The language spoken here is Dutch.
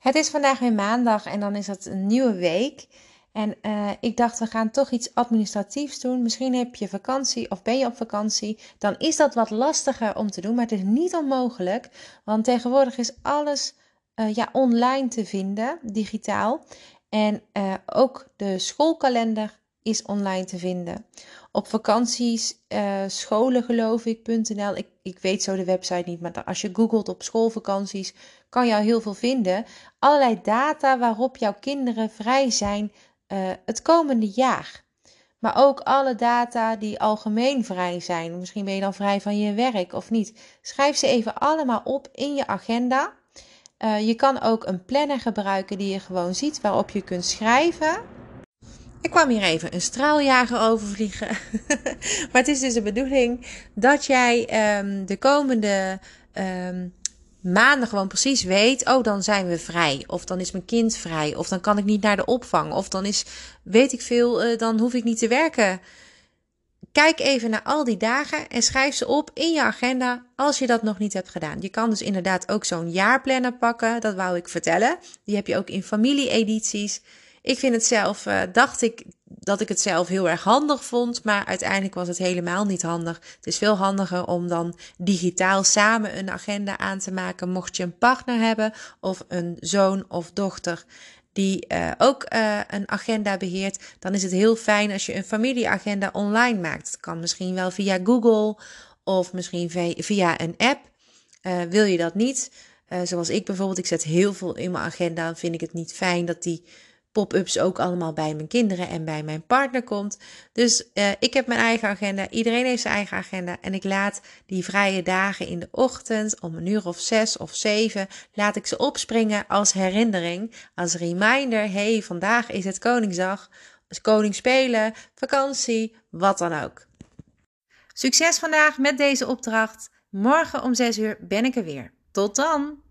Het is vandaag weer maandag en dan is het een nieuwe week. En uh, ik dacht, we gaan toch iets administratiefs doen. Misschien heb je vakantie of ben je op vakantie. Dan is dat wat lastiger om te doen, maar het is niet onmogelijk. Want tegenwoordig is alles uh, ja, online te vinden, digitaal. En uh, ook de schoolkalender is online te vinden. Op vakanties, geloof ik.nl. Ik, ik weet zo de website niet, maar als je googelt op schoolvakanties, kan al heel veel vinden. Allerlei data waarop jouw kinderen vrij zijn uh, het komende jaar. Maar ook alle data die algemeen vrij zijn. Misschien ben je dan vrij van je werk of niet. Schrijf ze even allemaal op in je agenda. Uh, je kan ook een planner gebruiken die je gewoon ziet, waarop je kunt schrijven. Ik kwam hier even een straaljager overvliegen. maar het is dus de bedoeling dat jij um, de komende um, maanden gewoon precies weet: oh, dan zijn we vrij. Of dan is mijn kind vrij. Of dan kan ik niet naar de opvang. Of dan is, weet ik veel, uh, dan hoef ik niet te werken. Kijk even naar al die dagen en schrijf ze op in je agenda als je dat nog niet hebt gedaan. Je kan dus inderdaad ook zo'n jaarplanner pakken, dat wou ik vertellen. Die heb je ook in familie-edities. Ik vind het zelf, uh, dacht ik dat ik het zelf heel erg handig vond, maar uiteindelijk was het helemaal niet handig. Het is veel handiger om dan digitaal samen een agenda aan te maken, mocht je een partner hebben of een zoon of dochter die uh, ook uh, een agenda beheert, dan is het heel fijn als je een familieagenda online maakt. Het kan misschien wel via Google of misschien via een app. Wil je dat niet? zoals ik bijvoorbeeld, ik zet heel veel in mijn agenda. Dan vind ik het niet fijn dat die pop-ups ook allemaal bij mijn kinderen en bij mijn partner komt. Dus uh, ik heb mijn eigen agenda, iedereen heeft zijn eigen agenda en ik laat die vrije dagen in de ochtend om een uur of zes of zeven, laat ik ze opspringen als herinnering, als reminder, hey, vandaag is het Koningsdag, koning spelen, vakantie, wat dan ook. Succes vandaag met deze opdracht. Morgen om 6 uur ben ik er weer. Tot dan!